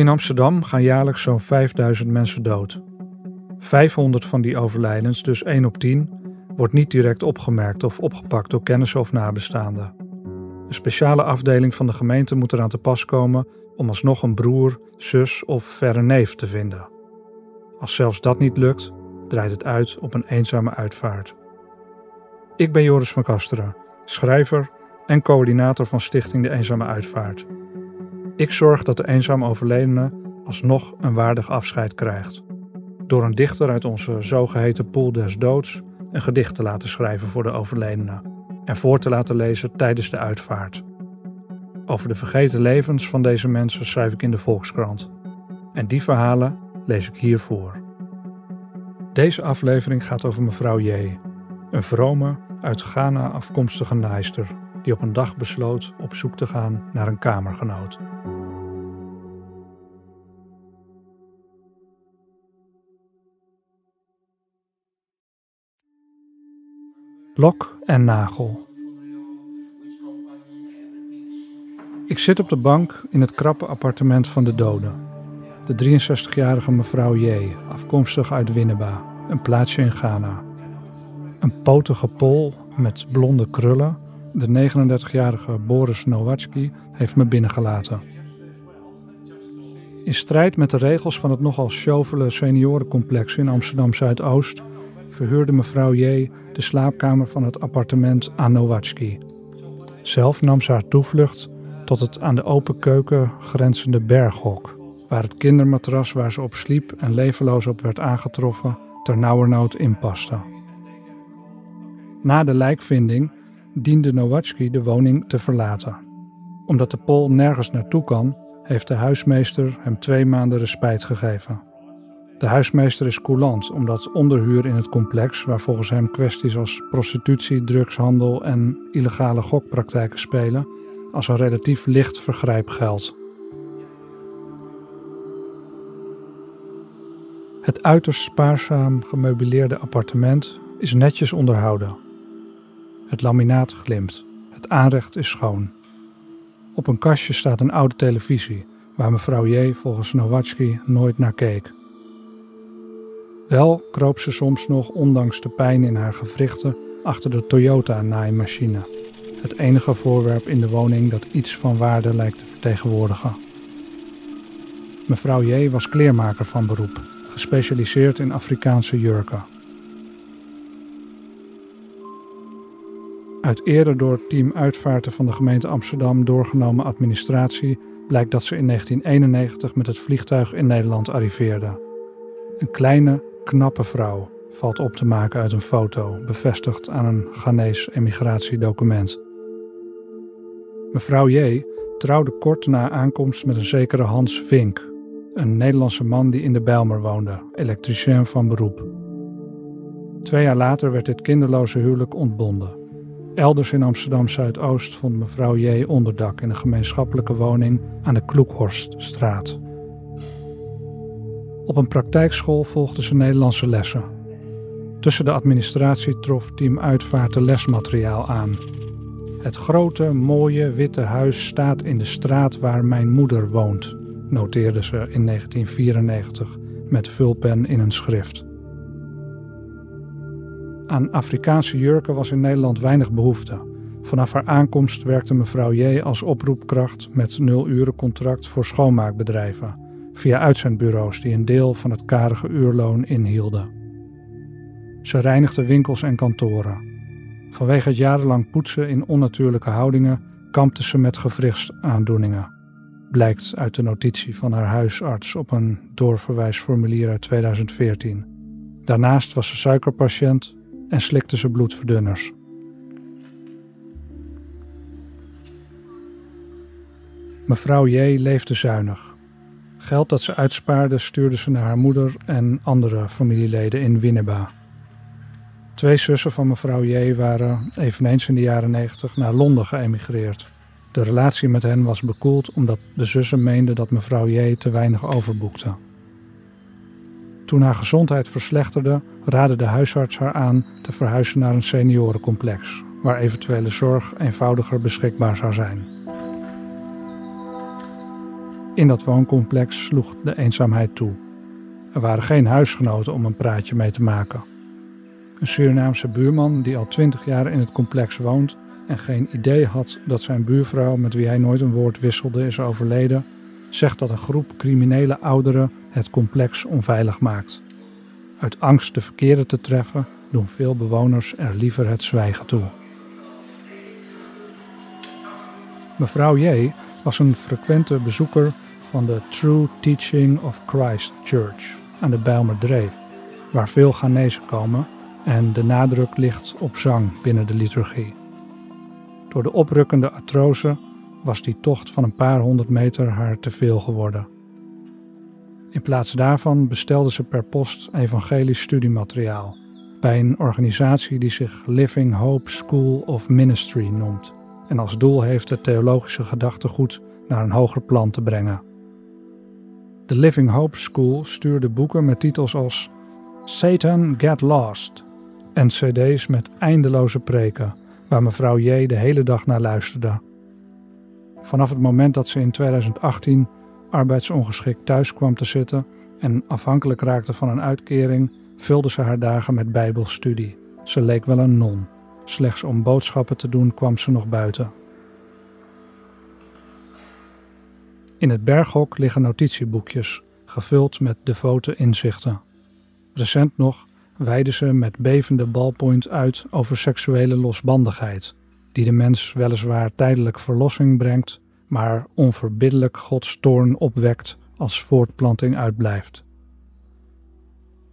In Amsterdam gaan jaarlijks zo'n 5000 mensen dood. 500 van die overlijdens, dus 1 op 10, wordt niet direct opgemerkt of opgepakt door kennissen of nabestaanden. Een speciale afdeling van de gemeente moet eraan te pas komen om alsnog een broer, zus of verre neef te vinden. Als zelfs dat niet lukt, draait het uit op een eenzame uitvaart. Ik ben Joris van Kasteren, schrijver en coördinator van Stichting De Eenzame Uitvaart. Ik zorg dat de eenzame overledene alsnog een waardig afscheid krijgt. Door een dichter uit onze zogeheten pool des doods een gedicht te laten schrijven voor de overledene en voor te laten lezen tijdens de uitvaart. Over de vergeten levens van deze mensen schrijf ik in de Volkskrant. En die verhalen lees ik hier voor. Deze aflevering gaat over mevrouw J., een vrome, uit Ghana afkomstige naaister die op een dag besloot op zoek te gaan naar een kamergenoot. Lok en nagel. Ik zit op de bank in het krappe appartement van de doden. De 63-jarige mevrouw J, afkomstig uit Winneba, een plaatsje in Ghana. Een potige pol met blonde krullen, de 39-jarige Boris Nowacki, heeft me binnengelaten. In strijd met de regels van het nogal sjovele seniorencomplex in Amsterdam Zuidoost verhuurde mevrouw J de slaapkamer van het appartement aan Nowacki. Zelf nam ze haar toevlucht tot het aan de open keuken grenzende berghok, waar het kindermatras waar ze op sliep en levenloos op werd aangetroffen ter in inpaste. Na de lijkvinding diende Nowacki de woning te verlaten. Omdat de Pool nergens naartoe kan, heeft de huismeester hem twee maanden respijt gegeven. De huismeester is coulant omdat onderhuur in het complex, waar volgens hem kwesties als prostitutie, drugshandel en illegale gokpraktijken spelen, als een relatief licht vergrijp geldt. Het uiterst spaarzaam gemeubileerde appartement is netjes onderhouden. Het laminaat glimt, het aanrecht is schoon. Op een kastje staat een oude televisie, waar mevrouw J. volgens Nowacki nooit naar keek. Wel kroop ze soms nog, ondanks de pijn in haar gewrichten, achter de Toyota-naaimachine. Het enige voorwerp in de woning dat iets van waarde lijkt te vertegenwoordigen. Mevrouw J. was kleermaker van beroep, gespecialiseerd in Afrikaanse jurken. Uit eerder door team uitvaarten van de gemeente Amsterdam doorgenomen administratie blijkt dat ze in 1991 met het vliegtuig in Nederland arriveerde. Een kleine, knappe vrouw valt op te maken uit een foto, bevestigd aan een Ghanese emigratiedocument. Mevrouw J. trouwde kort na aankomst met een zekere Hans Vink, een Nederlandse man die in de Bijlmer woonde, elektricien van beroep. Twee jaar later werd dit kinderloze huwelijk ontbonden. Elders in Amsterdam Zuidoost vond mevrouw J. onderdak in een gemeenschappelijke woning aan de Kloekhorststraat. Op een praktijkschool volgde ze Nederlandse lessen. Tussen de administratie trof team uitvaarten lesmateriaal aan. Het grote, mooie witte huis staat in de straat waar mijn moeder woont, noteerde ze in 1994 met vulpen in een schrift. Aan Afrikaanse jurken was in Nederland weinig behoefte. Vanaf haar aankomst werkte mevrouw J. als oproepkracht met nul-urencontract voor schoonmaakbedrijven via uitzendbureaus die een deel van het karige uurloon inhielden. Ze reinigde winkels en kantoren. Vanwege het jarenlang poetsen in onnatuurlijke houdingen kampte ze met gewrichtsaandoeningen. Blijkt uit de notitie van haar huisarts op een doorverwijsformulier uit 2014. Daarnaast was ze suikerpatiënt en slikte ze bloedverdunners. Mevrouw J. leefde zuinig. Geld dat ze uitspaarde stuurde ze naar haar moeder en andere familieleden in Winneba. Twee zussen van mevrouw J. waren eveneens in de jaren 90 naar Londen geëmigreerd. De relatie met hen was bekoeld omdat de zussen meenden dat mevrouw J. te weinig overboekte. Toen haar gezondheid verslechterde, raadde de huisarts haar aan te verhuizen naar een seniorencomplex, waar eventuele zorg eenvoudiger beschikbaar zou zijn. In dat wooncomplex sloeg de eenzaamheid toe. Er waren geen huisgenoten om een praatje mee te maken. Een Surinaamse buurman die al twintig jaar in het complex woont en geen idee had dat zijn buurvrouw, met wie hij nooit een woord wisselde, is overleden, zegt dat een groep criminele ouderen het complex onveilig maakt. Uit angst de verkeerde te treffen doen veel bewoners er liever het zwijgen toe. Mevrouw J. was een frequente bezoeker van de True Teaching of Christ Church aan de Bijlmerdreef, waar veel Ghanese komen en de nadruk ligt op zang binnen de liturgie. Door de oprukkende atrose was die tocht van een paar honderd meter haar te veel geworden. In plaats daarvan bestelde ze per post evangelisch studiemateriaal bij een organisatie die zich Living Hope School of Ministry noemt en als doel heeft het theologische gedachtegoed naar een hoger plan te brengen. De Living Hope School stuurde boeken met titels als Satan Get Lost en CD's met eindeloze preken, waar mevrouw J de hele dag naar luisterde. Vanaf het moment dat ze in 2018 arbeidsongeschikt thuis kwam te zitten en afhankelijk raakte van een uitkering, vulde ze haar dagen met Bijbelstudie. Ze leek wel een non. Slechts om boodschappen te doen kwam ze nog buiten. In het berghok liggen notitieboekjes, gevuld met devote inzichten. Recent nog wijden ze met bevende ballpoint uit over seksuele losbandigheid, die de mens weliswaar tijdelijk verlossing brengt, maar onverbiddelijk Gods toorn opwekt als voortplanting uitblijft.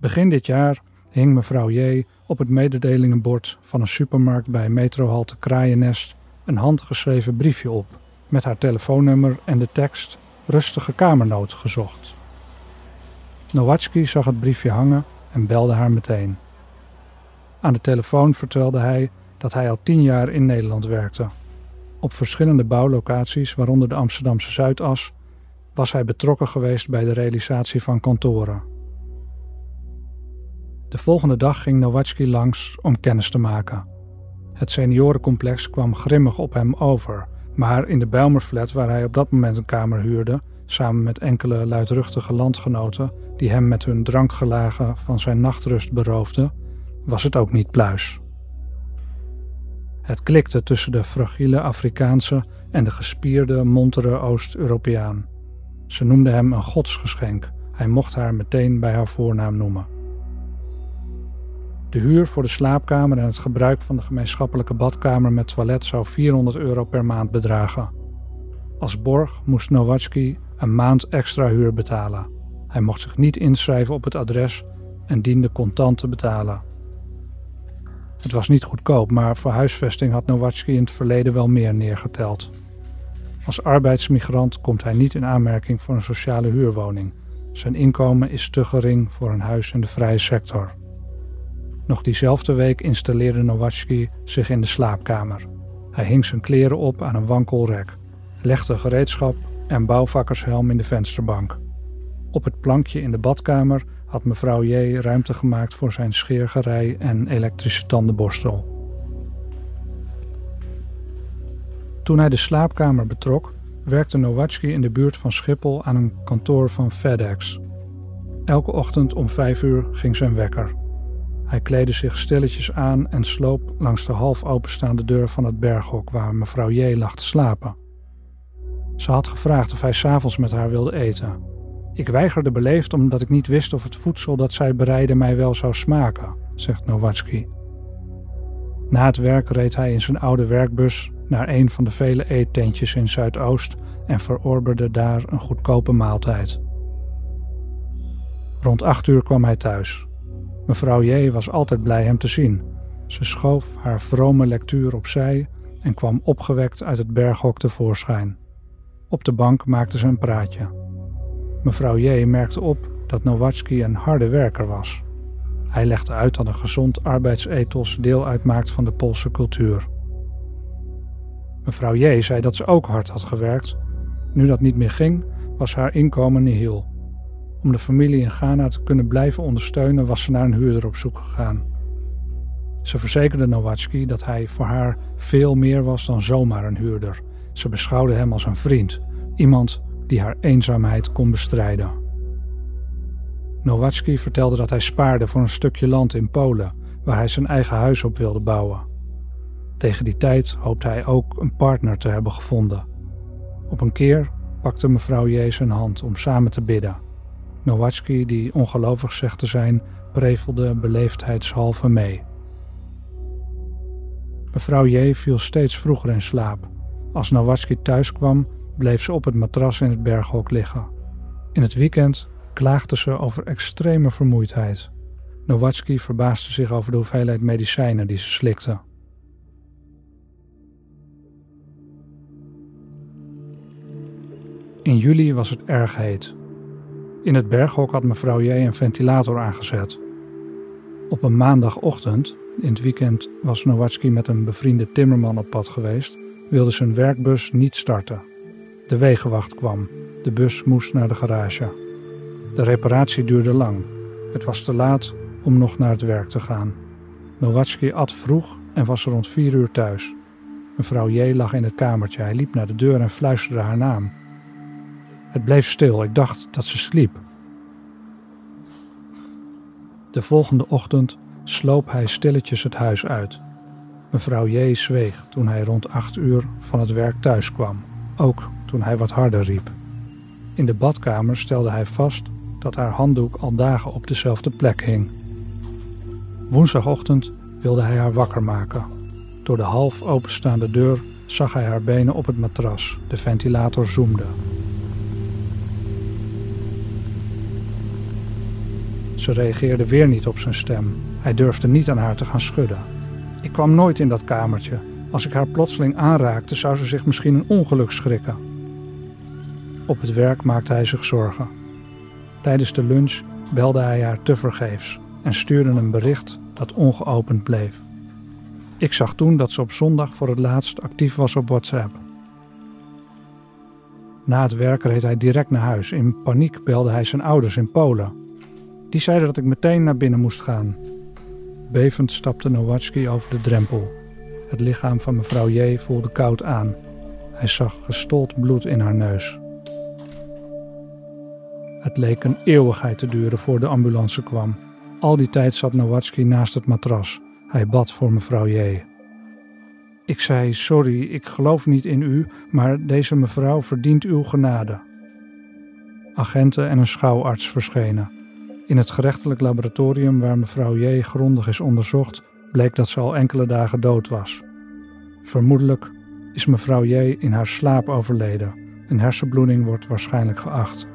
Begin dit jaar hing mevrouw J. op het mededelingenbord van een supermarkt bij metrohalte Kraaiennest een handgeschreven briefje op met haar telefoonnummer en de tekst rustige kamernoot gezocht. Nowatski zag het briefje hangen en belde haar meteen. Aan de telefoon vertelde hij dat hij al tien jaar in Nederland werkte. Op verschillende bouwlocaties, waaronder de Amsterdamse Zuidas, was hij betrokken geweest bij de realisatie van kantoren. De volgende dag ging Nowatski langs om kennis te maken. Het seniorencomplex kwam grimmig op hem over, maar in de Bijlmerflat waar hij op dat moment een kamer huurde, samen met enkele luidruchtige landgenoten die hem met hun drankgelagen van zijn nachtrust beroofden, was het ook niet pluis. Het klikte tussen de fragiele Afrikaanse en de gespierde, montere Oost-Europeaan. Ze noemde hem een godsgeschenk. Hij mocht haar meteen bij haar voornaam noemen. De huur voor de slaapkamer en het gebruik van de gemeenschappelijke badkamer met toilet zou 400 euro per maand bedragen. Als borg moest Nowatski een maand extra huur betalen. Hij mocht zich niet inschrijven op het adres en diende contant te betalen. Het was niet goedkoop, maar voor huisvesting had Nowatski in het verleden wel meer neergeteld. Als arbeidsmigrant komt hij niet in aanmerking voor een sociale huurwoning. Zijn inkomen is te gering voor een huis in de vrije sector. Nog diezelfde week installeerde Nowatski zich in de slaapkamer. Hij hing zijn kleren op aan een wankelrek, legde gereedschap en bouwvakkershelm in de vensterbank. Op het plankje in de badkamer had mevrouw J. ruimte gemaakt voor zijn scheergerei en elektrische tandenborstel. Toen hij de slaapkamer betrok, werkte Nowatski in de buurt van Schiphol aan een kantoor van FedEx. Elke ochtend om vijf uur ging zijn wekker. Hij kleedde zich stilletjes aan en sloop langs de half openstaande deur van het berghok waar mevrouw J. lag te slapen. Ze had gevraagd of hij s'avonds met haar wilde eten. Ik weigerde beleefd omdat ik niet wist of het voedsel dat zij bereidde mij wel zou smaken, zegt Nowatski. Na het werk reed hij in zijn oude werkbus naar een van de vele eettentjes in Zuidoost en verorberde daar een goedkope maaltijd. Rond acht uur kwam hij thuis. Mevrouw J. was altijd blij hem te zien. Ze schoof haar vrome lectuur opzij en kwam opgewekt uit het berghok tevoorschijn. Op de bank maakte ze een praatje. Mevrouw J. merkte op dat Nowatski een harde werker was. Hij legde uit dat een gezond arbeidsethos deel uitmaakt van de Poolse cultuur. Mevrouw J. zei dat ze ook hard had gewerkt. Nu dat niet meer ging, was haar inkomen nihil. Om de familie in Ghana te kunnen blijven ondersteunen, was ze naar een huurder op zoek gegaan. Ze verzekerde Nowatski dat hij voor haar veel meer was dan zomaar een huurder. Ze beschouwde hem als een vriend, iemand die haar eenzaamheid kon bestrijden. Nowacki vertelde dat hij spaarde voor een stukje land in Polen waar hij zijn eigen huis op wilde bouwen. Tegen die tijd hoopte hij ook een partner te hebben gevonden. Op een keer pakte mevrouw J. zijn hand om samen te bidden. Nowacki, die ongelovig zegt te zijn, prevelde beleefdheidshalve mee. Mevrouw J. viel steeds vroeger in slaap. Als Nowacki thuis kwam, bleef ze op het matras in het berghok liggen. In het weekend klaagde ze over extreme vermoeidheid. Nowacki verbaasde zich over de hoeveelheid medicijnen die ze slikte. In juli was het erg heet. In het berghok had mevrouw J. een ventilator aangezet. Op een maandagochtend, in het weekend was Nowacki met een bevriende timmerman op pad geweest, wilde zijn werkbus niet starten. De wegenwacht kwam. De bus moest naar de garage. De reparatie duurde lang. Het was te laat om nog naar het werk te gaan. Nowacki at vroeg en was rond vier uur thuis. Mevrouw J. lag in het kamertje. Hij liep naar de deur en fluisterde haar naam. Het bleef stil. Ik dacht dat ze sliep. De volgende ochtend sloop hij stilletjes het huis uit. Mevrouw J. zweeg toen hij rond acht uur van het werk thuis kwam, ook toen hij wat harder riep. In de badkamer stelde hij vast dat haar handdoek al dagen op dezelfde plek hing. Woensdagochtend wilde hij haar wakker maken. Door de half openstaande deur zag hij haar benen op het matras. De ventilator zoemde. Ze reageerde weer niet op zijn stem. Hij durfde niet aan haar te gaan schudden. Ik kwam nooit in dat kamertje. Als ik haar plotseling aanraakte, zou ze zich misschien een ongeluk schrikken. Op het werk maakte hij zich zorgen. Tijdens de lunch belde hij haar tevergeefs en stuurde een bericht dat ongeopend bleef. Ik zag toen dat ze op zondag voor het laatst actief was op WhatsApp. Na het werk reed hij direct naar huis. In paniek belde hij zijn ouders in Polen. Die zeiden dat ik meteen naar binnen moest gaan. Bevend stapte Nowacki over de drempel. Het lichaam van mevrouw J. voelde koud aan. Hij zag gestold bloed in haar neus. Het leek een eeuwigheid te duren voor de ambulance kwam. Al die tijd zat Nowacki naast het matras. Hij bad voor mevrouw J. Ik zei: Sorry, ik geloof niet in u, maar deze mevrouw verdient uw genade. Agenten en een schouwarts verschenen. In het gerechtelijk laboratorium waar mevrouw J. grondig is onderzocht, bleek dat ze al enkele dagen dood was. Vermoedelijk is mevrouw J. in haar slaap overleden. Een hersenbloeding wordt waarschijnlijk geacht.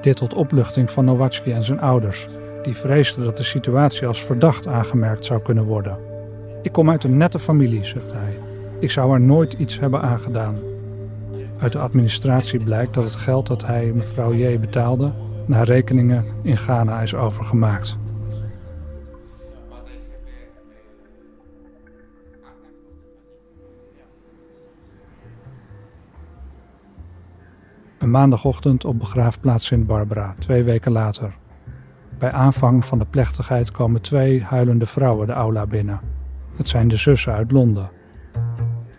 Dit tot opluchting van Nowacki en zijn ouders, die vreesden dat de situatie als verdacht aangemerkt zou kunnen worden. Ik kom uit een nette familie, zegt hij. Ik zou haar nooit iets hebben aangedaan. Uit de administratie blijkt dat het geld dat hij mevrouw J. betaalde naar rekeningen in Ghana is overgemaakt. Een maandagochtend op begraafplaats Sint Barbara, twee weken later. Bij aanvang van de plechtigheid komen twee huilende vrouwen de aula binnen. Het zijn de zussen uit Londen.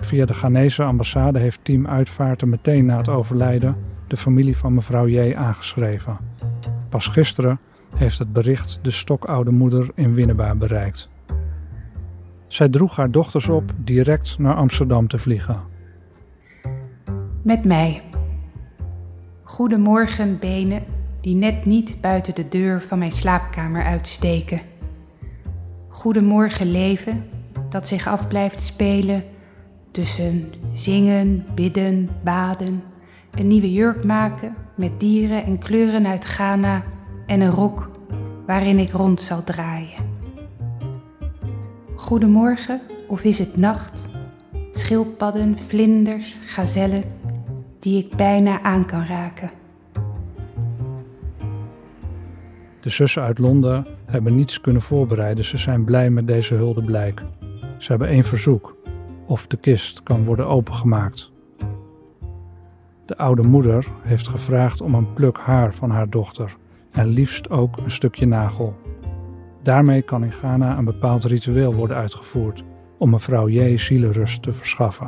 Via de Ghanese ambassade heeft team Uitvaarten meteen na het overlijden de familie van mevrouw J. aangeschreven. Pas gisteren heeft het bericht de stokoude moeder in Winneba bereikt. Zij droeg haar dochters op direct naar Amsterdam te vliegen. Met mij. Goedemorgen, benen die net niet buiten de deur van mijn slaapkamer uitsteken. Goedemorgen, leven dat zich af blijft spelen tussen zingen, bidden, baden, een nieuwe jurk maken met dieren en kleuren uit Ghana en een rok waarin ik rond zal draaien. Goedemorgen, of is het nacht? Schildpadden, vlinders, gazellen, die ik bijna aan kan raken. De zussen uit Londen hebben niets kunnen voorbereiden. Ze zijn blij met deze huldeblijk. Ze hebben één verzoek: of de kist kan worden opengemaakt. De oude moeder heeft gevraagd om een pluk haar van haar dochter en liefst ook een stukje nagel. Daarmee kan in Ghana een bepaald ritueel worden uitgevoerd om mevrouw J. zielenrust te verschaffen.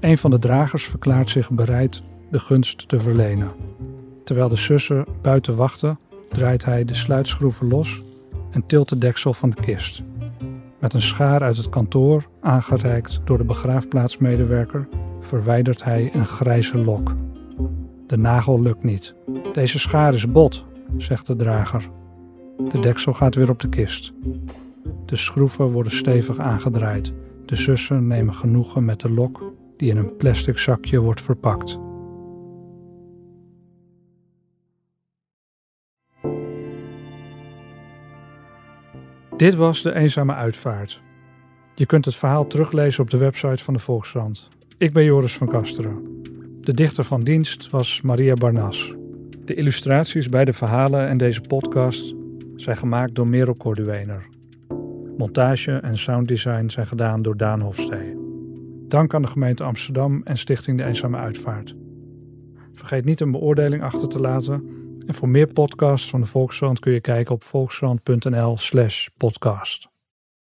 Een van de dragers verklaart zich bereid de gunst te verlenen. Terwijl de zussen buiten wachten, draait hij de sluitschroeven los en tilt de deksel van de kist. Met een schaar uit het kantoor, aangereikt door de begraafplaatsmedewerker, verwijdert hij een grijze lok. De nagel lukt niet. Deze schaar is bot, zegt de drager. De deksel gaat weer op de kist. De schroeven worden stevig aangedraaid. De zussen nemen genoegen met de lok die in een plastic zakje wordt verpakt. Dit was de eenzame uitvaart. Je kunt het verhaal teruglezen op de website van de Volkskrant. Ik ben Joris van Kasteren. De dichter van dienst was Maria Barnas. De illustraties bij de verhalen en deze podcast zijn gemaakt door Merel Corduener. Montage en sounddesign zijn gedaan door Daan Hofstee. Dank aan de gemeente Amsterdam en Stichting De Eenzame Uitvaart. Vergeet niet een beoordeling achter te laten. En voor meer podcasts van de Volkskrant kun je kijken op volkskrant.nl/podcast.